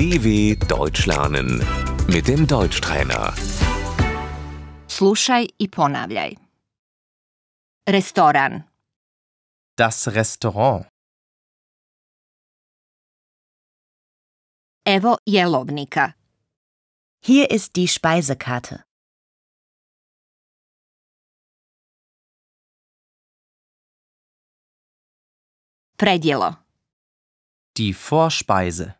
DW Deutsch lernen mit dem Deutschtrainer. Slušaj i ponavljaj. Restoran, Das Restaurant. evo jelovnika, Hier ist die Speisekarte. predjelo, Die Vorspeise.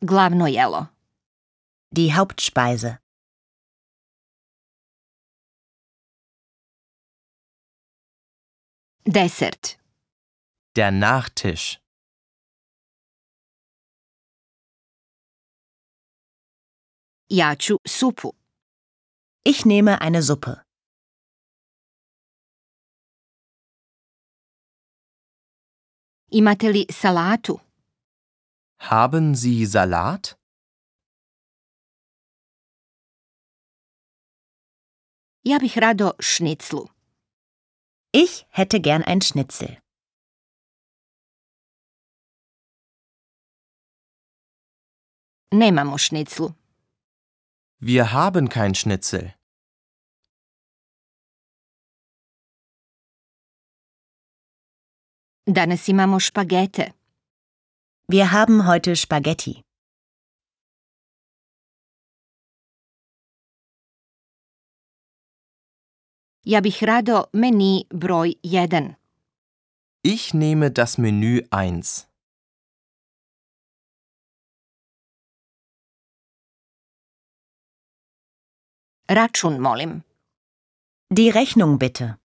Glavno jelo, Die Hauptspeise. desert, Der Nachtisch. ja ću supu, Ich nehme eine Suppe. imate li salatu, Haben Sie Salat? ja bih rado šniclu, Ich hätte gern ein Schnitzel. nemamo šniclu, Wir haben kein Schnitzel. danas imamo špagete, Wir haben heute Spaghetti. ja bih rado meni broj 1, Ich nehme das Menü 1. račun molim, Die Rechnung bitte.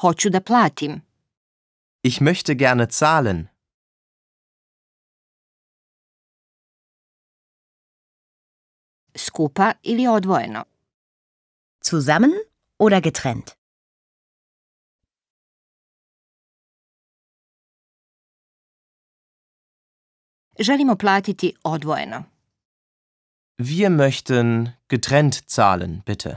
Hoću da platim, Ich möchte gerne zahlen. skupa ili odvojeno, Zusammen oder getrennt? želimo platiti odvojeno. Wir möchten getrennt zahlen, bitte.